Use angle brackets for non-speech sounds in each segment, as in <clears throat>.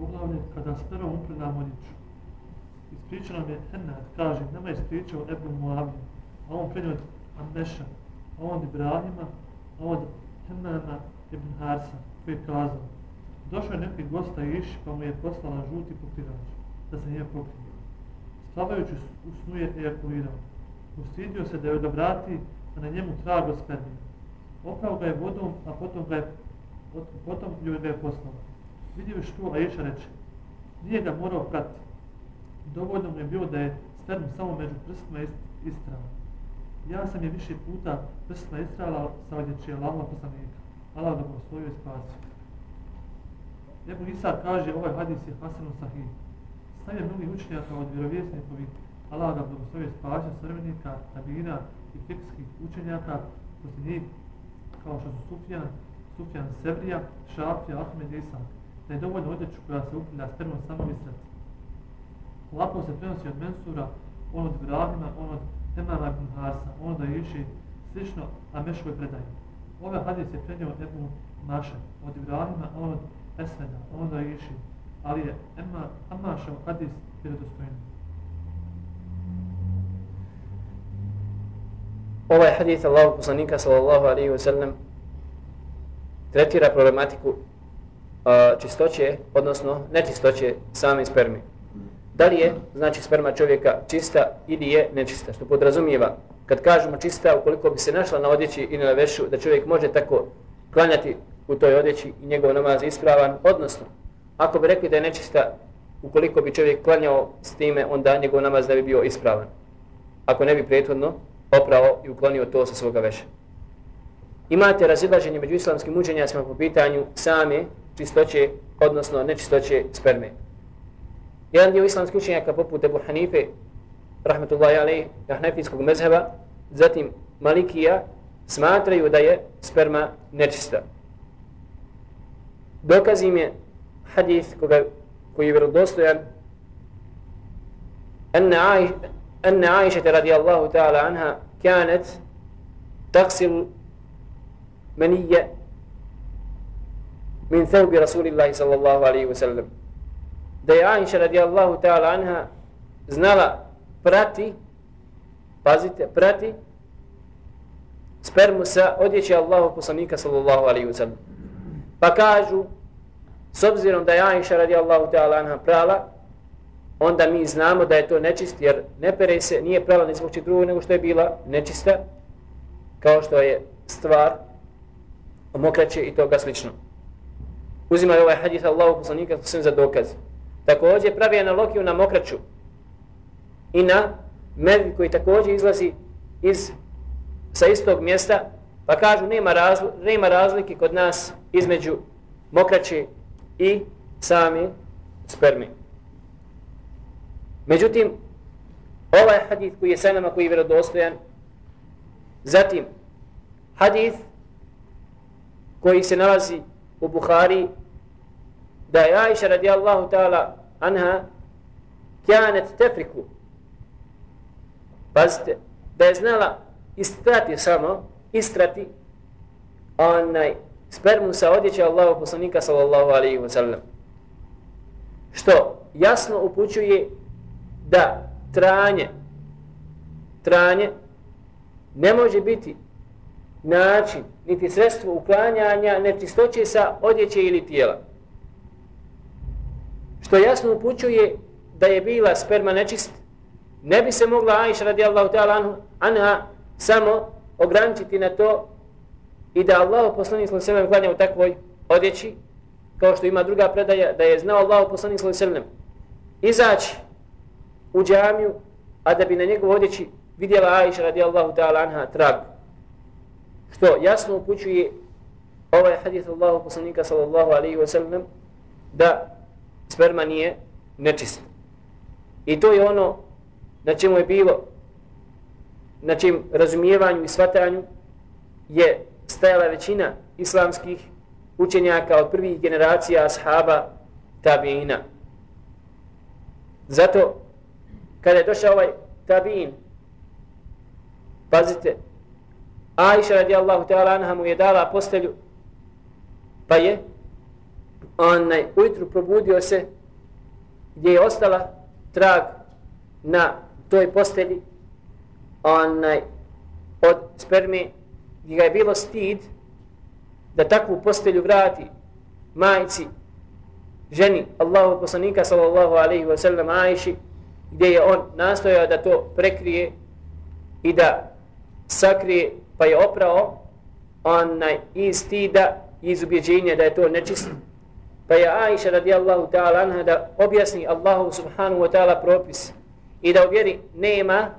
poglavlje kada sperma upreda moljiću. Ispričao nam je Enad, kaže, nama je ispričao Ebu Muavija, a on prenio od Ameša, a on od Ibrahima, a on od ibn Harsa, koji je kazao, došao je neki gosta iš, pa mu je poslala žuti pokrivač, da se nije pokrio. Spavajući u snu je ejakulirao. Ustidio se da je odobrati, a na njemu trago spermija. Oprao ga je vodom, a potom ga je, potom ga je poslala. Vidio što, Aisha reče, nije ga morao pratiti. Dovoljno mu je bilo da je stern samo među prstima istrala. Ja sam je više puta prstima istrala sa odjeće Allahova poslanika. Allah da mu svoju spasio. Ebu Isa kaže, ovaj hadis je Hasanu Sahih. Stavlja mnogi učenjaka od vjerovjesnikovi Allah da blagoslovije spasio srvenika, tabina i fikskih učenjaka poslije njih kao što su Sufjan, Sufjan Sebrija, Šafija, Ahmed i Isak da je dovoljno odjeću koja se uplja spermom samo srce. Lako se prenosi od Mensura, on od Ibrahima, on od Temara ibn Harsa, on da iši slično Ameškoj predaji. Ove hadis je prenio Ebu Maša, od Ibrahima, on od Esveda, on da iši, ali je Emma, Amašev hadis vjerodostojni. Ovaj hadis Allahog poslanika sallallahu alaihi wa sallam tretira problematiku čistoće, odnosno nečistoće same sperme. Da li je, znači, sperma čovjeka čista ili je nečista, što podrazumijeva, kad kažemo čista, ukoliko bi se našla na odjeći ili na vešu, da čovjek može tako klanjati u toj odjeći i njegov namaz ispravan, odnosno, ako bi rekli da je nečista, ukoliko bi čovjek klanjao s time, onda njegov namaz ne bi bio ispravan. Ako ne bi prethodno oprao i uklonio to sa svoga veša. Imate razilaženje među islamskim učenjacima po pitanju same čistoće, odnosno nečistoće sperme. Jedan dio islamskih učenjaka poput Ebu Hanife, rahmetullahi alaih, jahnefijskog mezheba, zatim Malikija, smatraju da je sperma nečista. Dokaz im je hadith koga, koji je vjerodostojan, أن عائشة رضي الله تعالى عنها كانت تغسل منية min thawbi Rasulillahi sallallahu alaihi wa sallam. Da je Aisha radijallahu ta'ala anha znala prati, pazite, prati spermu sa odjeće Allahu poslanika sallallahu alaihi wa sallam. Pa kažu, s obzirom da je Aisha radijallahu ta'ala anha prala, onda mi znamo da je to nečist, jer ne pere se, nije prala ni zbog drugog nego što je bila nečista, kao što je stvar mokraće i toga slično uzimaju ovaj hadis Allahu poslanika sve za dokaz. Također pravi analogiju na mokraću i na med koji također izlazi iz sa istog mjesta, pa kažu nema, razli, nema razlike kod nas između mokraće i sami spermi. Međutim, ovaj hadith koji je sa nama, koji je vjerodostojan, zatim hadith koji se nalazi u Buhari da je Aisha radijallahu ta'ala anha kjanet tefriku. Pazite da je znala istrati samo istrati onaj spermu sa odjeće Allahu poslanika sallallahu alaihi wa sallam. Što jasno upućuje da tranje tranje ne može biti način, niti sredstvo uklanjanja nečistoće sa odjeće ili tijela. Što jasno upućuje da je bila sperma nečist, ne bi se mogla Aisha radijallahu ta'ala anha samo ograničiti na to i da Allah poslani sallallahu alejhi ve klanja u takvoj odjeći, kao što ima druga predaja, da je znao Allah poslani sallallahu alaihi sallam izaći u džamiju, a da bi na njegov odjeći vidjela Aisha radijallahu ta'ala anha trag što jasno upućuje ovaj hadith Allahu poslanika sallallahu alaihi wa sallam da sperma nije nečista. I to je ono na čemu je bilo na čem razumijevanju i shvatanju je stajala većina islamskih učenjaka od prvih generacija ashaba tabiina. Zato kada je došao ovaj tabiin pazite Aisha radijallahu ta'ala anha mu je dala postelju, pa je onaj, ujutru probudio se gdje je ostala trag na toj postelji onaj, od sperme gdje ga je bilo stid da takvu postelju vrati majici ženi Allahu poslanika sallallahu alaihi wa sallam Ajši gdje je on nastojao da to prekrije i da sakrije pa je oprao onaj iz stida iz ubjeđenja da je to nečist. Pa je Aisha radijallahu ta'ala anha da objasni Allahu subhanahu wa ta'ala propis i da uvjeri nema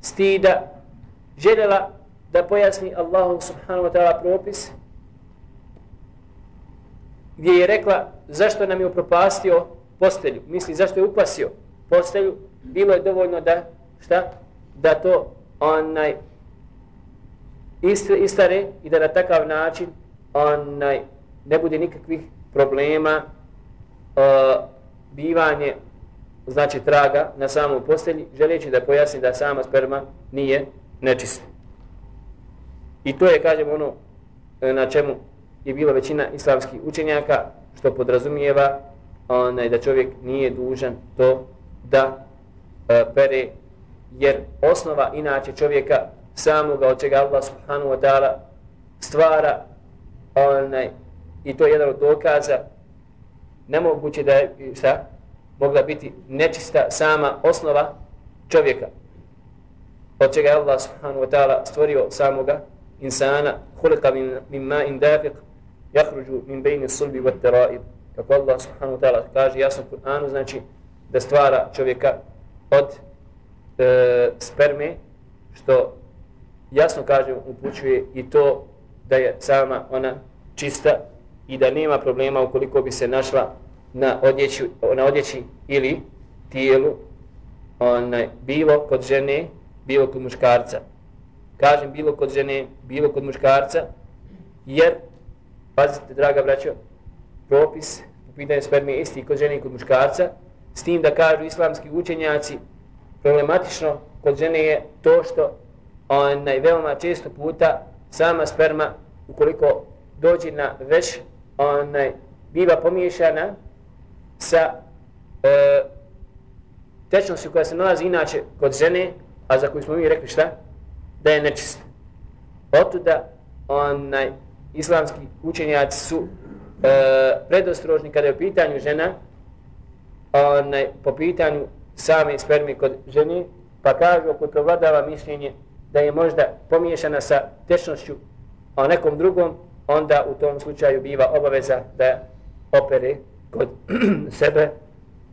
stida. Željela da pojasni Allahu subhanahu wa ta'ala propis gdje je rekla zašto nam je upropastio postelju, misli zašto je upasio postelju, bilo je dovoljno da, šta, da to onaj istare i da na takav način onaj ne bude nikakvih problema uh, bivanje znači traga na samom postelji, želeći da pojasni da sama sperma nije nečista. I to je, kažem, ono e, na čemu je bila većina islamskih učenjaka, što podrazumijeva onaj, da čovjek nije dužan to da e, pere, jer osnova inače čovjeka samoga od čega Allah subhanahu wa ta'ala stvara onaj, i to je jedan od dokaza nemoguće da je šta, mogla biti nečista sama osnova čovjeka od čega je Allah subhanahu wa ta'ala stvorio samoga insana. Hulika min, min ma in dafiq jahruđu min bejni sulbi wa teraib kako Allah subhanahu wa ta'ala kaže jasno u Kur'anu znači da stvara čovjeka od e, sperme što jasno kaže upućuje i to da je sama ona čista i da nema problema ukoliko bi se našla na odjeći, na odjeći ili tijelu onaj, bilo kod žene, bilo kod muškarca. Kažem bilo kod žene, bilo kod muškarca, jer, pazite, draga braćo, propis u pitanju spermije isti kod žene i kod muškarca, s tim da kažu islamski učenjaci, problematično kod žene je to što onaj, veoma često puta sama sperma, ukoliko dođe na već, onaj, biva pomiješana sa e, tečnošću koja se nalazi inače kod žene, a za koju smo mi rekli šta? Da je nečista. Otuda onaj, islamski učenjaci su e, predostrožni kada je u pitanju žena, onaj, po pitanju same sperme kod žene, pa kažu ako provladava mišljenje da je možda pomiješana sa tečnošću o nekom drugom, onda u tom slučaju biva obaveza da opere kod <clears throat> sebe,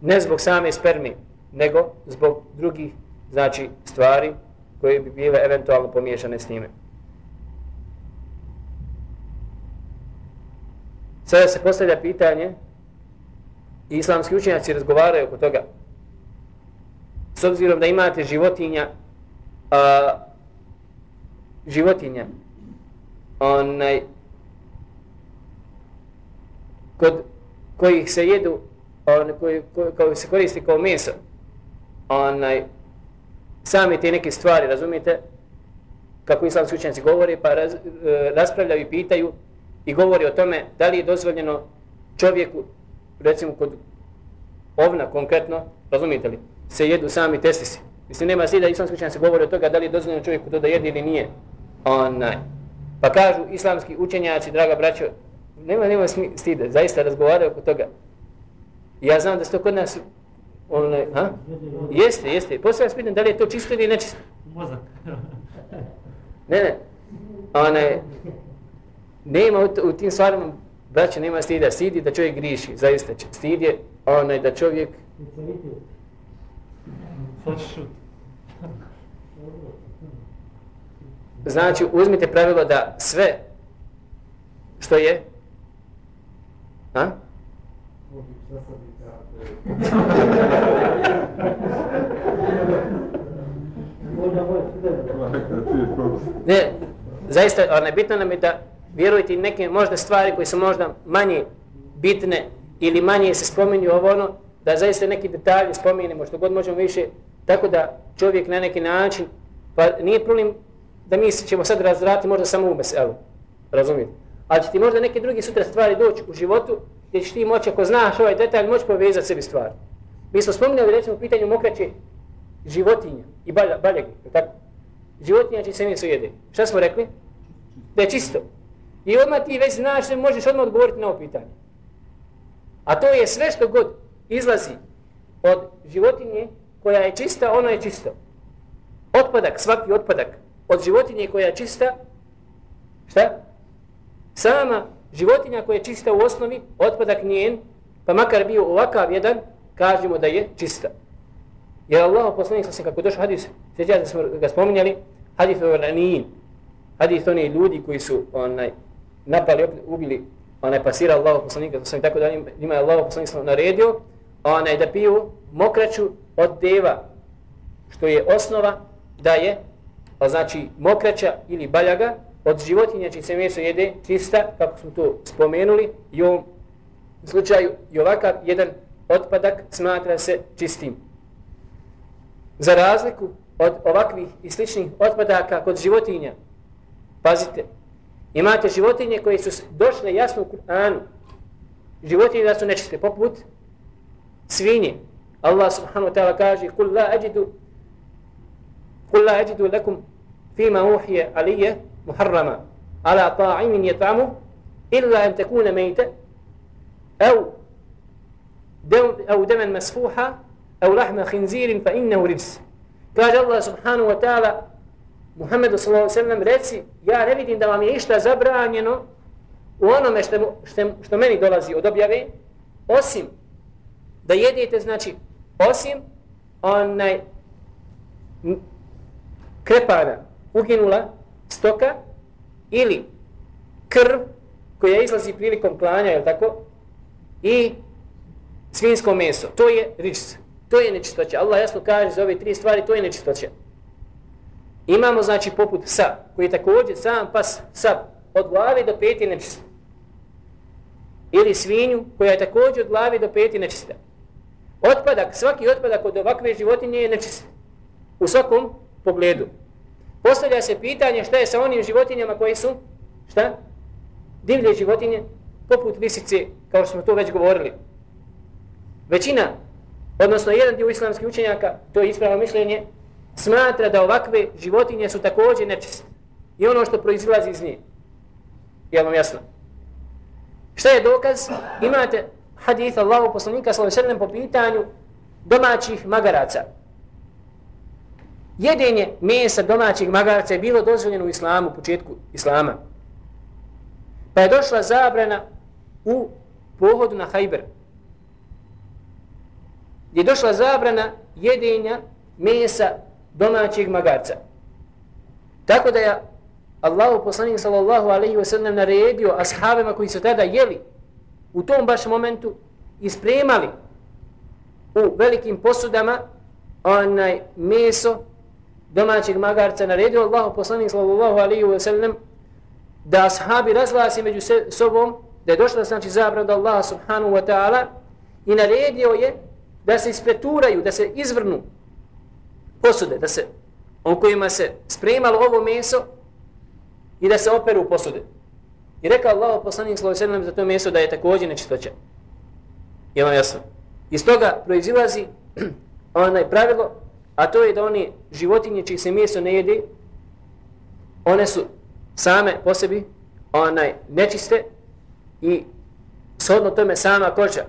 ne zbog same sperme, nego zbog drugih znači stvari koje bi bile eventualno pomiješane s njime. Sada se postavlja pitanje, islamski učenjaci razgovaraju oko toga, s obzirom da imate životinja, a, životinja, onaj, kod kojih se jedu, on, koji, koji, koji se koristi kao meso, onaj, sami te neke stvari, razumijete, kako islamski učenci govore pa raz, e, raspravljaju i pitaju i govori o tome da li je dozvoljeno čovjeku, recimo kod ovna konkretno, razumijete li, se jedu sami testisi. Mislim, nema slida, islamski učenci govore o toga da li je dozvoljeno čovjeku to da jede ili nije. Onaj. Pa kažu islamski učenjaci, draga braćo, nema, nema stide, zaista razgovaraju oko toga. Ja znam da se to kod nas, onaj, ha? Jeste, jeste. Poslije vas pitan da li je to čisto ili nečisto. Mozak. ne, ne. Onaj, nema u, u tim stvarima, braće, nema stida. Stid da čovjek griši, zaista. Stid je onaj da čovjek... <laughs> Znači, uzmite pravilo da sve što je A? ne, zaista, ne bitno nam je da vjerujete neke možda stvari koje su možda manje bitne ili manje se spominju ovo ono, da zaista neki detalji spominjemo što god možemo više, tako da čovjek na neki način, pa nije problem da mi ćemo sad razvrati možda samo u meselu, razumijete? ali će ti možda neke drugi sutra stvari doći u životu gdje ćeš ti moći, ako znaš ovaj detalj, moći povezati sebi stvari. Mi smo spominjali recimo u pitanju mokraće životinja i balja, baljegi, tako? Životinja će se meso jede. Šta smo rekli? Da je čisto. I odmah ti već znaš da možeš odmah odgovoriti na ovo pitanje. A to je sve što god izlazi od životinje koja je čista, ono je čisto. Otpadak, svaki otpadak od životinje koja je čista, šta? Sama životinja koja je čista u osnovi, otpadak njen, pa makar bio ovakav jedan, kažemo da je čista. Jer Allah poslanik sa kako došao hadis, sjećate smo ga spominjali, hadis o ranijin, hadis oni ljudi koji su onaj, napali, ubili, onaj pasira Allah poslanika, sa tako da njima je Allah poslanik sa naredio, onaj, da piju mokraću od deva, što je osnova da je, Pa znači mokraća ili baljaga od životinja čim se meso jede čista, kako smo to spomenuli, i u ovom slučaju i ovakav jedan otpadak smatra se čistim. Za razliku od ovakvih i sličnih otpadaka kod životinja, pazite, imate životinje koje su došle jasno u Kur'anu, životinje da su nečiste, poput svinje. Allah subhanahu wa ta'ala kaže: "Kul la ajidu قل لا أجد لكم فيما أوحي علي محرما على طاعم يطعمه إلا أن تكون ميتة أو دم أو دما مسفوحا أو لحم خنزير فإنه رجس. قال الله سبحانه وتعالى محمد صلى الله عليه وسلم رأسي يا نبيت إن دوامي إشتا زبرانينو وانو مشتا meni dolazi od يغي osim da يديت значи znači, osim onaj krepana uginula stoka ili krv koja izlazi prilikom klanja, je tako? I svinsko meso. To je rič. To je nečistoća. Allah jasno kaže za ove tri stvari, to je nečistoća. Imamo, znači, poput sa, koji je također sam pas sa od glave do peti nečista. Ili svinju, koja je također od glave do peti nečista. Otpadak, svaki otpadak od ovakve životinje je nečist. U svakom pogledu. Postavlja se pitanje šta je sa onim životinjama koji su, šta? Divlje životinje, poput lisice, kao što smo to već govorili. Većina, odnosno jedan dio islamskih učenjaka, to je ispravno mišljenje, smatra da ovakve životinje su također nečiste. I ono što proizlazi iz nje. Je vam jasno? Šta je dokaz? Imate hadith Allahu poslanika sallallahu po pitanju domaćih magaraca jedenje mesa domaćeg magarca je bilo dozvoljeno u islamu, u početku islama. Pa je došla zabrana u pohodu na Hajber. Je došla zabrana jedenja mesa domaćeg magarca. Tako da je Allahu poslanik sallallahu alaihi wa sallam naredio ashabima koji su tada jeli u tom baš momentu ispremali u velikim posudama onaj meso domaćeg magarca naredio Allahu poslanik sallallahu alaihi wa sallam da ashabi razglasi među sobom da je došla znači zabrana od Allaha subhanahu wa ta'ala i naredio je da se ispreturaju, da se izvrnu posude, da se on kojima se spremalo ovo meso i da se operu posude. I rekao Allah poslanik sallallahu alejhi ve sellem za to meso da je također nečistoća. Je vam jasno? Iz toga proizilazi <clears throat> onaj pravilo a to je da oni životinje čiji se meso ne jede, one su same po sebi onaj, nečiste i shodno tome sama koža,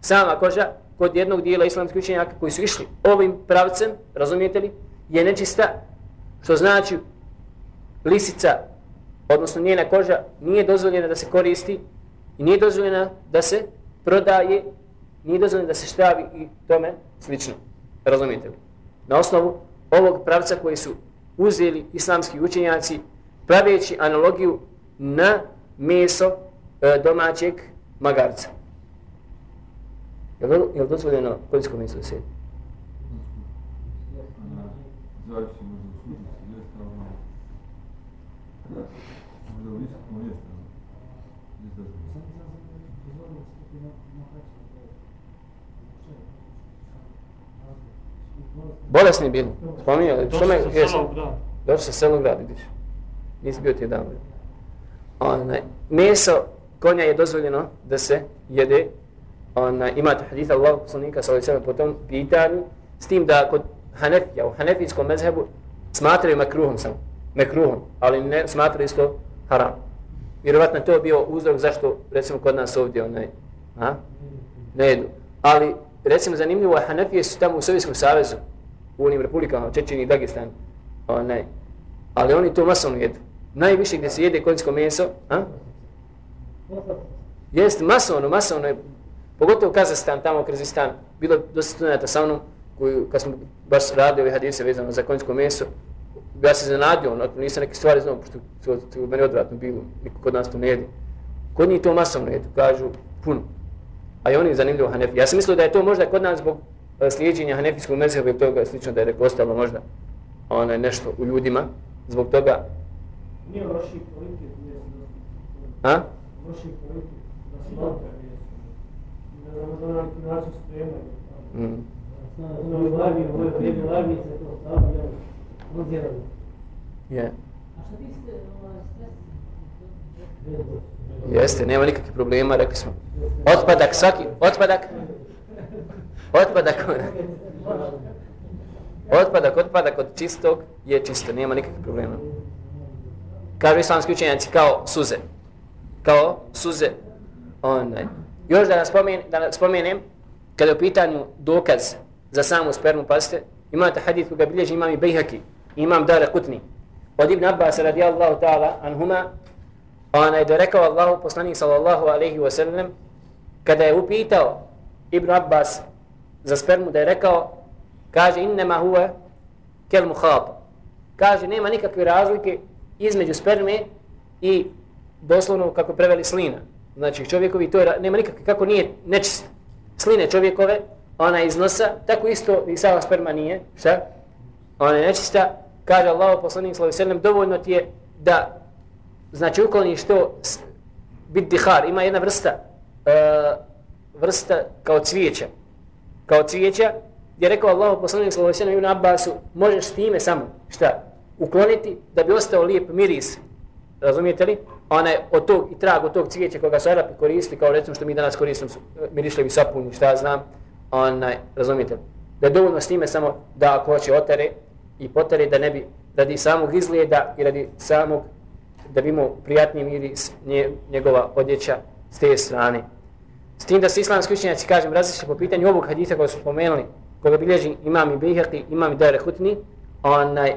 sama koža kod jednog dijela islamskih učenjaka koji su išli ovim pravcem, razumijete li, je nečista, što znači lisica, odnosno njena koža, nije dozvoljena da se koristi i nije dozvoljena da se prodaje, nije dozvoljena da se štavi i tome slično. Razumijete li? Na osnovu ovog pravca koji su uzeli islamski učenjaci praveći analogiju na meso e, domaćeg magarca. Je li, je li dozvoljeno koljsko meso da sedi? Bolesni bili. Spominjali. Što me, jesam? Došli sa selog grada, vidiš. Nisi bio ti dan. Onaj, meso konja je dozvoljeno da se jede. Ona, imate hadith Allah poslanika sa ovim po tom pitanju, s tim da kod Hanefija, u Hanefijskom mezhebu smatraju makruhom sam, makruhom, ali ne smatraju isto haram. Vjerovatno to bio uzrok zašto, recimo, kod nas ovdje onaj, a? ne jedu. Ali, recimo, zanimljivo, Hanefije su tamo u Sovjetskom savezu, u onim republikama, Čečini i Dagestan, onaj, ali oni to masovno jedu. Najviše gdje se jede konjsko meso, a? Jest masovno, masovno je, pogotovo Kazastan, tamo u Krzistan, bilo dosta studenta sa mnom, koju, kad smo baš radili ove hadise vezano za konjsko meso, ja se zanadio, ono, nisam neke stvari znao, pošto to, to, to meni odvratno bilo, niko kod nas to ne jedi. Kod njih to masovno jedu, kažu, puno. A i oni zanimljivo Hanefi. Ja sam mislio da je to možda kod nas zbog uh, slijedženja Hanefijskog mezheba i toga slično da je rekao ostalo možda onaj nešto u ljudima, zbog toga. Nije loši se A? Loši kvalitet, da se malo Ne znam, možda na neki način spremaju. Mm. Vrijeme se to. Je. A šta ste, ovaj, Jeste, nema nikakvih problema, rekli smo. Otpadak svaki, otpadak. Otpadak. Otpadak, otpadak od čistog je čisto, nema nikakvih problema. Kažu islamski učenjaci kao suze. Kao suze. Onaj. Još da nas spomenem, da spomenem, kada je u pitanju dokaz za samu spermu, pazite, imate hadith koga bilježi imam i Bejhaki, imam Dara Kutni. Od Ibn Abbas radijallahu ta'ala anhuma, onaj da rekao Allahu poslanik sallallahu alaihi wa sallam kada je upitao Ibn Abbas za spermu da je rekao kaže innema huwa kel muhata kaže nema nikakve razlike između sperme i doslovno kako preveli slina. Znači čovjekovi to je, nema nikakve kako nije nečist sline čovjekove ona iz nosa tako isto i sama sperma nije. Šta? Ona je nečista. Kaže Allahu poslanik sallallahu sallam dovoljno ti je da znači ukloniš to bit dihar, ima jedna vrsta uh, vrsta kao cvijeća kao cvijeća gdje je rekao Allah poslanik sallallahu alejhi ve Abbasu možeš s time samo šta ukloniti da bi ostao lijep miris. Razumijete li? Ona je od tog i trag od tog cvijeća koga su Arapi koristili kao recimo što mi danas koristimo e, mirišljevi sapun, šta znam onaj razumijete li? Da je dovoljno s time samo da ako hoće otere i potare da ne bi radi samog izgleda i radi samog da bi imao prijatni miris nje, njegova odjeća s te strane. S tim da se islamski učenjaci, kažem, različite po pitanju ovog haditha koji su spomenuli, koga bilježi imam i Bihaki, imam i Dare Hutni, onaj,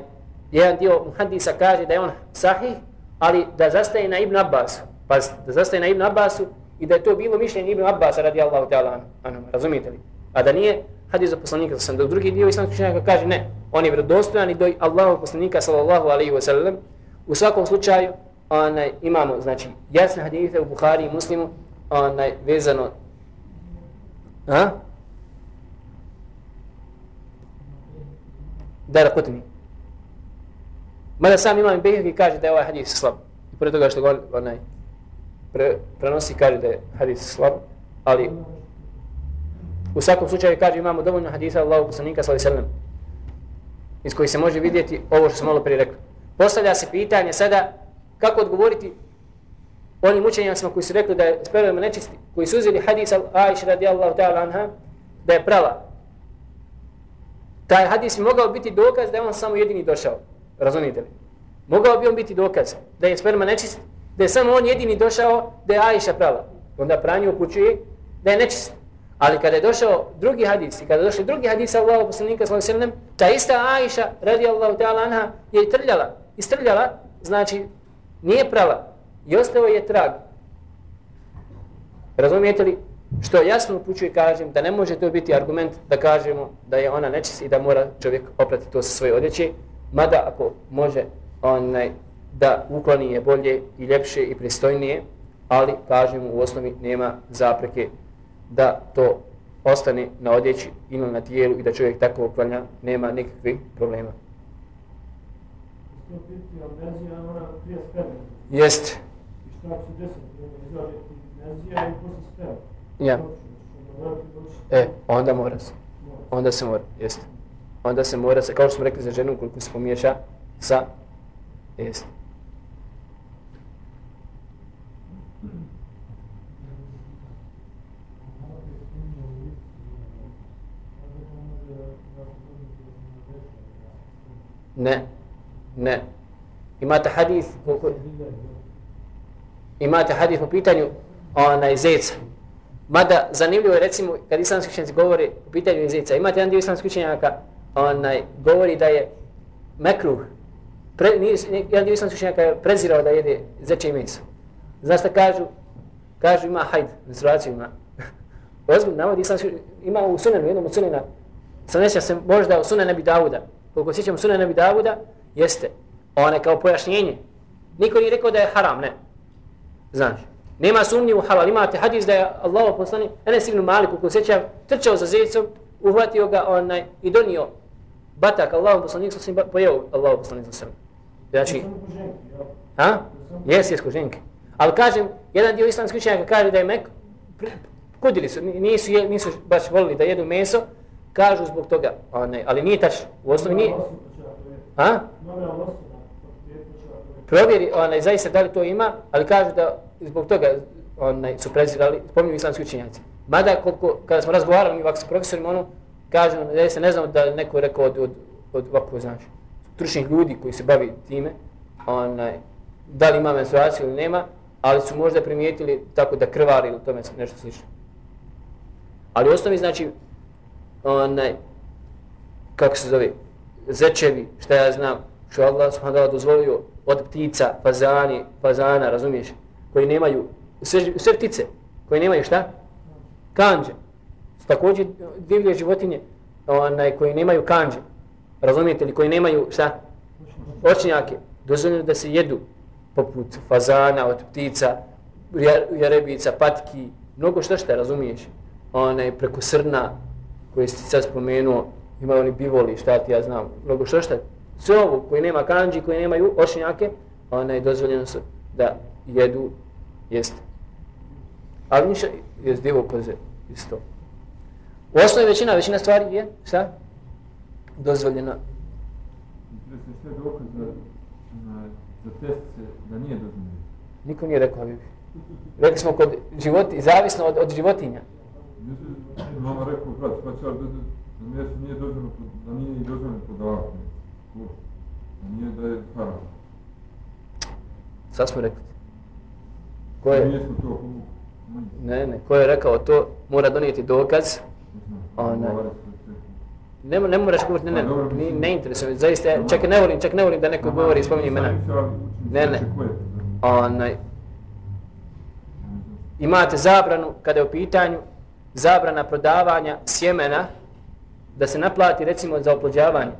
jedan dio hadisa kaže da je on sahih, ali da zastaje na Ibn Abbasu. Pa da zastaje na Ibn Abbasu i da je to bilo mišljenje Ibn Abbasa radi Allahu ta'ala anhu. razumijete li? A da nije hadis za poslanika sam. Do drugi dio islamski učenjaka kaže ne. On je vredostojan i do Allahu poslanika sallallahu alaihi wa sallam. U svakom slučaju, onaj, imamo znači, jasne hadite u Buhari i Muslimu onaj, vezano a? Dara Kutni. Mada sam imam Behir kaže da je ovaj hadis slab. I pored toga što ga onaj, pre, prenosi kaže da je hadis slab, ali u svakom slučaju kaže imamo dovoljno hadisa Allahu poslanika sallallahu alejhi ve sellem iz kojih se može vidjeti ovo što smo malo prije rekli. Postavlja se pitanje sada kako odgovoriti onim učenjacima koji su rekli da je sperma nečisti, koji su uzeli hadis Aisha radijallahu ta'ala anha, da je prava. Taj hadis bi mogao biti dokaz da je on samo jedini došao. Razumite li? Mogao bi on biti dokaz da je sperma nečist, da je samo on jedini došao da je Aisha prava. Onda pranje upućuje da je nečist. Ali kada je došao drugi hadis i kada je došli drugi hadis Allahu poslanika sallallahu alejhi ve sellem, ta ista Aisha radijallahu ta'ala anha je trljala, istrljala, znači nije prava i ostao je trag. Razumijete li? Što jasno upućuje kažem da ne može to biti argument da kažemo da je ona nečist i da mora čovjek oprati to sa svoje odjeće, mada ako može onaj, da ukloni je bolje i ljepše i pristojnije, ali kažemo u osnovi nema zapreke da to ostane na odjeći ili na tijelu i da čovjek tako uklanja, nema nikakvih problema. Ja. E, onda mora se. Onda se mora, jeste. Onda se mora se, kao što smo rekli za ženu, koliko se pomiješa sa, jeste. Ne, ne. Imate hadis, koliko imate hadith po pitanju onaj zeca. Mada zanimljivo je recimo kad islamski učenjaci govore po pitanju zeca. Imate jedan dio islamskih učenjaka onaj govori da je mekruh. Pre, nije, jedan dio islamskih učenjaka je prezirao da jede zeče i meso. Znaš šta kažu? Kažu ima hajd, menstruaciju ima. <laughs> Ozbiljno, navodi islamski ima u sunenu, jednom od sunena. Sam nesja se možda u sunen Nebi Davuda. Koliko sjećam sunen Nebi Davuda, jeste. One kao pojašnjenje. Niko nije rekao da je haram, ne. Znaš. Nema sumnje u halal. Imate hadis da je Allah poslani, Enes ibn Malik, koliko sjećam, trčao za zecom, uhvatio ga onaj i donio batak Allahom poslanik sa svim pojeo Allahom poslanik sa svim. Znači, ha? Jes, jes, koženke. Ali kažem, jedan dio islamskih učenjaka kaže da je mek, kudili su, nisu, nisu baš volili da jedu meso, kažu zbog toga, onaj, ali nije tačno, u osnovi nije. Ha? Provjeri, onaj, zaista da li to ima, ali kažu da zbog toga onaj, su prezirali, spominju islamski učinjaci. Mada, koliko, kada smo razgovarali ovako s profesorima, ono, kažu, da se ne znamo da neko rekao od, od, od ovako, znači, stručnih ljudi koji se bavi time, onaj, da li ima menstruaciju ili nema, ali su možda primijetili tako da krvari ili tome nešto slično. Ali u osnovi, znači, onaj, kako se zove, zečevi, šta ja znam, što Allah subhanahu wa dozvolio od ptica, fazani, fazana, razumiješ, koji nemaju, sve, sve ptice, koji nemaju šta? Kanđe. Također divlje životinje, onaj, koji nemaju kanđe, razumijete li, koji nemaju šta? Očinjake, dozvoljeno da se jedu poput fazana, od ptica, jarebica, patki, mnogo što šta, razumiješ? Onaj, preko srna, koji si sad spomenuo, imaju oni bivoli, šta ti ja znam, mnogo što šta. Sve ovo koji nema kanđi, koji nemaju očinjake, onaj, dozvoljeno su da jedu, jeste. Ali niša, jest divo koze, isto. U osnovi većina, većina stvari je, šta? Dozvoljena. Interesuje sve dokaz za, za test da nije dozvoljeno. Niko nije rekao, Habibi. Rekli smo kod životi, zavisno od, od životinja. Mama rekao, brat, pa će da, da, da nije dozvoljeno, da nije dozvoljeno podavati. Nije da je haram. Sad smo rekli. Ko je? To Ne, ne, ko je rekao to, mora donijeti dokaz. Ona. Ne, ne moraš govoriti, ne, ne, ne, ne interesuje, zaista, čak ne volim, čak ne volim da neko govori i spominje imena. Ne, ne, onaj, imate zabranu kada je u pitanju zabrana prodavanja sjemena da se naplati recimo za oplođavanje.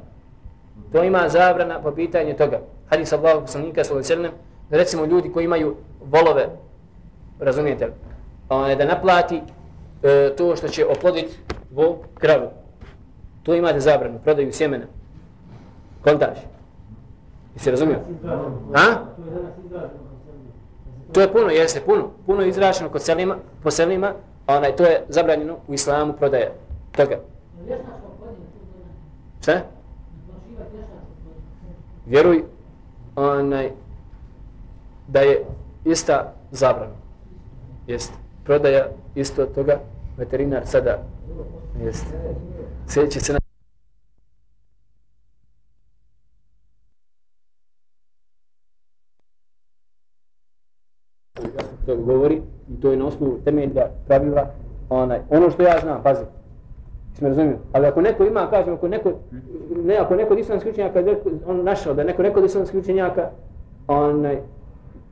To ima zabrana po pitanju toga. Hadis Allahu poslanika sallallahu alejhi da recimo ljudi koji imaju volove, razumijete li? One, da naplati e, to što će oploditi vo kravu. To imate zabranu, prodaju sjemena. Kontaž. Jesi razumio? Ha? To je puno, jeste, puno. Puno je izrašeno kod selima, po selima, onaj, to je zabranjeno u islamu prodaje toga. Šta? Vjeruj onaj, da je ista zabrana. Jeste. Prodaja isto toga, veterinar sada jeste. Sljedeći se na... to govori i to je na osnovu temelja pravila onaj ono što ja znam pazi Smo razumio. Ali ako neko ima, kažem, ako neko, ne, ako neko od islamskih učenjaka, on našao da neko neko od islamskih učenjaka, onaj,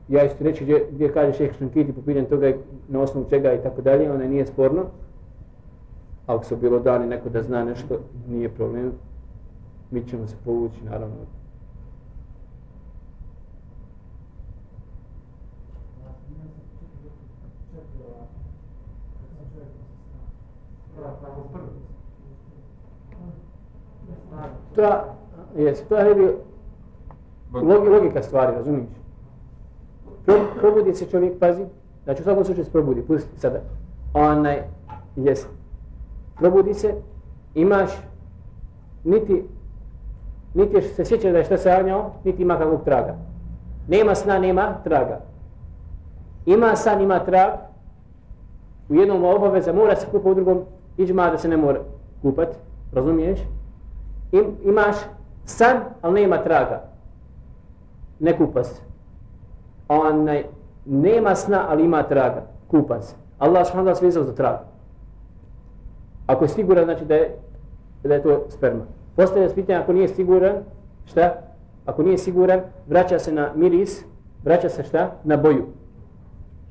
ja isto reći gdje, gdje kaže šeheh Šankiti po pitanju toga na osnovu čega i tako dalje, onaj nije sporno. Ako se bilo dani neko da zna nešto, nije problem. Mi ćemo se povući, naravno, To je, bio logi, logika stvari, razumiješ? Pro, probudi se čovjek, pazi, znači u svakom slučaju se probudi, pusti sada. Onaj, jes, probudi se, imaš, niti, niti se sjećaš da je šta sanjao, niti ima kakvog traga. Nema sna, nema traga. Ima san, ima trag, u jednom obaveza mora se kupa, u drugom iđma da se ne mora kupat, razumiješ? Im, imaš san, ali nema traga. Ne kupa se. Onaj, nema sna, ali ima traga. Kupa se. Allah subhanahu wa svezao za traga. Ako je siguran, znači da je, da je to sperma. Postavlja se pitanje, ako nije siguran, šta? Ako nije siguran, vraća se na miris, vraća se šta? Na boju.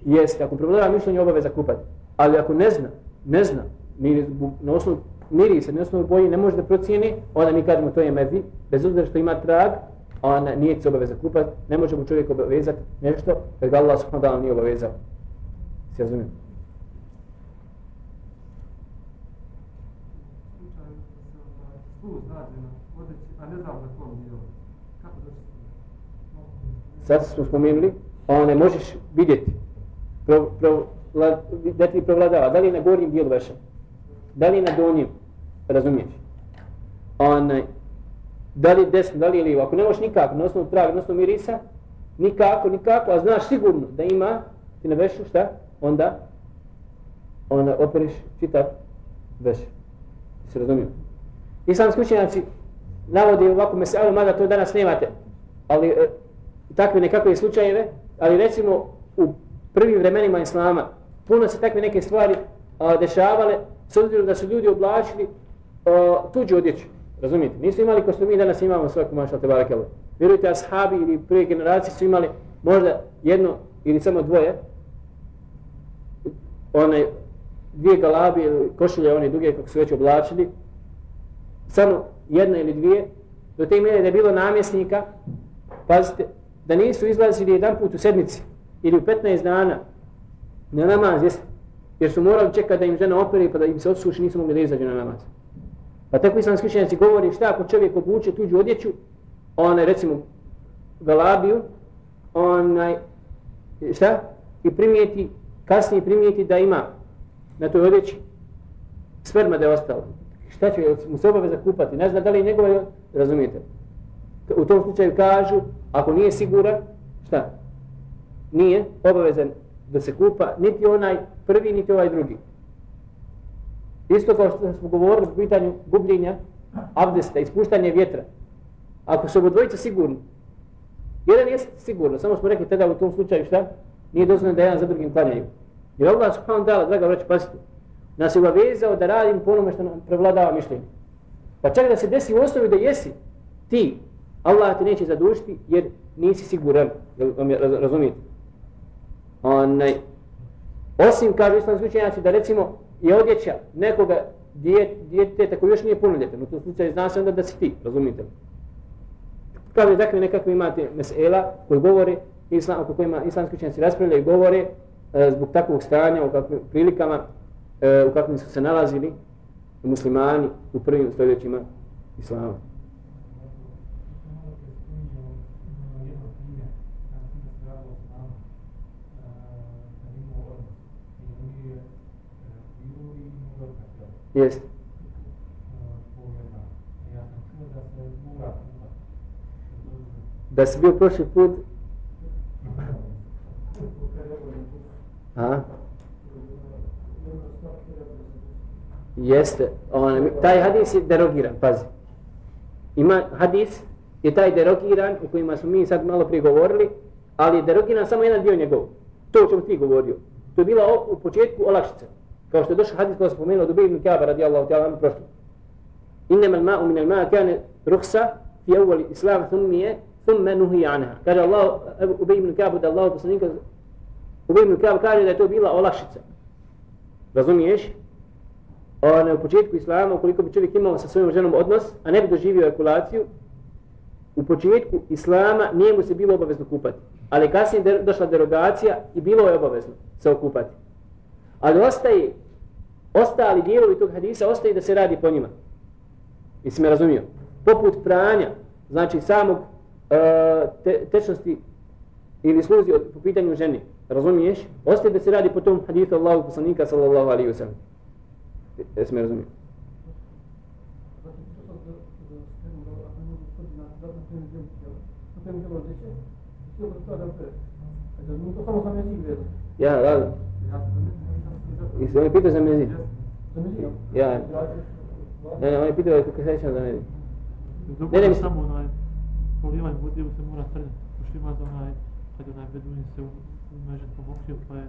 Jeste, ako prevladava mišljenje, obaveza kupati. Ali ako ne zna, ne zna, ni na osnovu mirisa, na osnovu boje ne može da procijeni, onda mi kažemo to je mezi, bez obzira što ima trag, ona nije se obaveza kupati, ne može mu čovjek obavezati nešto, kad ga Allah subhanahu wa ta'ala nije obavezao. Se razumijem? Sad smo spomenuli, one možeš vidjeti, pro, pro, la, da ti provladava, da li je na gornjem dijelu veša, da li na donjem, razumiješ? Onaj, da li desno, da li lijevo, ako ne možeš nikako, na osnovu traga, na osnovu mirisa, nikako, nikako, a znaš sigurno da ima, ti na vešu, šta? Onda, onda operiš čitav veš. Se razumiju? Islamski učenjaci navode ovako meselu, mada to danas nemate, ali e, takve nekakve slučajeve, ali recimo u prvim vremenima Islama puno se takve neke stvari a, dešavale s obzirom da su ljudi oblačili uh, tuđu odjeću. Razumijete? Nisu imali ko što mi danas imamo svaku mašal te barakelu. Vjerujte, ashabi ili prve generacije su imali možda jedno ili samo dvoje one dvije galabi ili košulje one duge kako su već oblačili samo jedna ili dvije do te mjere da je bilo namjesnika pazite da nisu izlazili jedan put u sedmici ili u 15 dana na namaz jest, jer su morali čekati da im žena operi pa da im se odsuši nisu mogli da izađu na namaz. Pa tako islamski učenjaci govori šta ako čovjek obuče tuđu odjeću onaj recimo galabiju onaj šta? I primijeti kasnije primijeti da ima na toj odjeći sperma da je ostalo. Šta će mu se obaveza kupati? Ne zna da li je njegova, razumijete? U tom slučaju kažu ako nije siguran šta? Nije obavezan da se kupa niti onaj prvi, niti ovaj drugi. Isto kao što smo govorili po pitanju gubljenja abdesta, ispuštanje vjetra. Ako su obodvojica sigurni, jedan je sigurno, samo smo rekli tada u tom slučaju šta? Nije dozvoljeno da jedan za drugim klanjaju. Jer Allah subhanahu ta'ala, draga vraća, pazite, nas je obavezao da radim po onome što nam prevladava mišljenje. Pa čak da se desi u osnovi da jesi ti, Allah te neće zadužiti jer nisi siguran, razumijete? Onaj, osim, kažu islamski učenjaci, da recimo je odjeća nekoga djeteta koji još nije punoljetan, u tom slučaju zna se onda da si ti, razumite li? Kao je dakle nekakve imate mesela koji govore, islam, oko kojima islamski učenjaci raspravljaju i govore e, zbog takvog stanja, u kakvim prilikama, e, u kakvim su se nalazili muslimani u prvim stoljećima islama. Jeste. Da si bio prošli put? Ha? Jeste. On, taj hadis je derogiran, pazi. Ima hadis, je taj derogiran, u kojima smo mi sad malo prije govorili, ali je derogiran samo jedan dio njegov. To o čemu ti govorio. To je bila u početku olakšica. Kao što je došao hadis pa koji se spomenuo Dubej ibn Kaaba radijallahu ta'ala anu prošlo. Innama al-ma'u min al-ma'a kane ruhsa fi awwal islam thummije thumme nuhi anha. Kaže Allah, Ubej ibn Kaaba da Allah poslanika Ubej ibn Kaaba kaže da je to bila olakšica. Razumiješ? Ona u početku islama, ukoliko bi čovjek imao sa svojom ženom odnos, a ne bi doživio ejakulaciju, u početku islama nije mu se bilo obavezno kupati. Ali kasnije je došla derogacija i bilo je obavezno se okupati. Ali ostaje ostali dijelovi tog hadisa ostaje da se radi po njima. Jesi me razumio? Poput pranja, znači samog uh, te, tečnosti ili sluzi od, po pitanju ženi, razumiješ? Ostaje da se radi po tom hadisu Allahu poslanika sallallahu alaihi wa sallam. Jesi me razumio? Ja, da. I se on je pitao za mezi. Ja. Ne, ne, on je pitao kako se sjećam za mezi. Ne, Ne, samo onaj, polivanje vode se mora trljati, pošto ima za onaj, kad onaj beduin se u, u mežen pomokrio, pa je...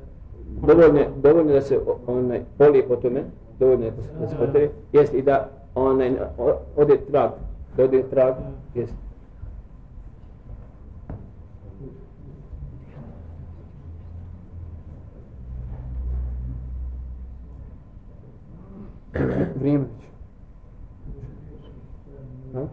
Dovoljno, je- dovoljno je da se onaj polije po tome, dovoljno je da se- poteri, jest i da onaj ode trag, da ode trag, jest. É, né? Lembra? Não?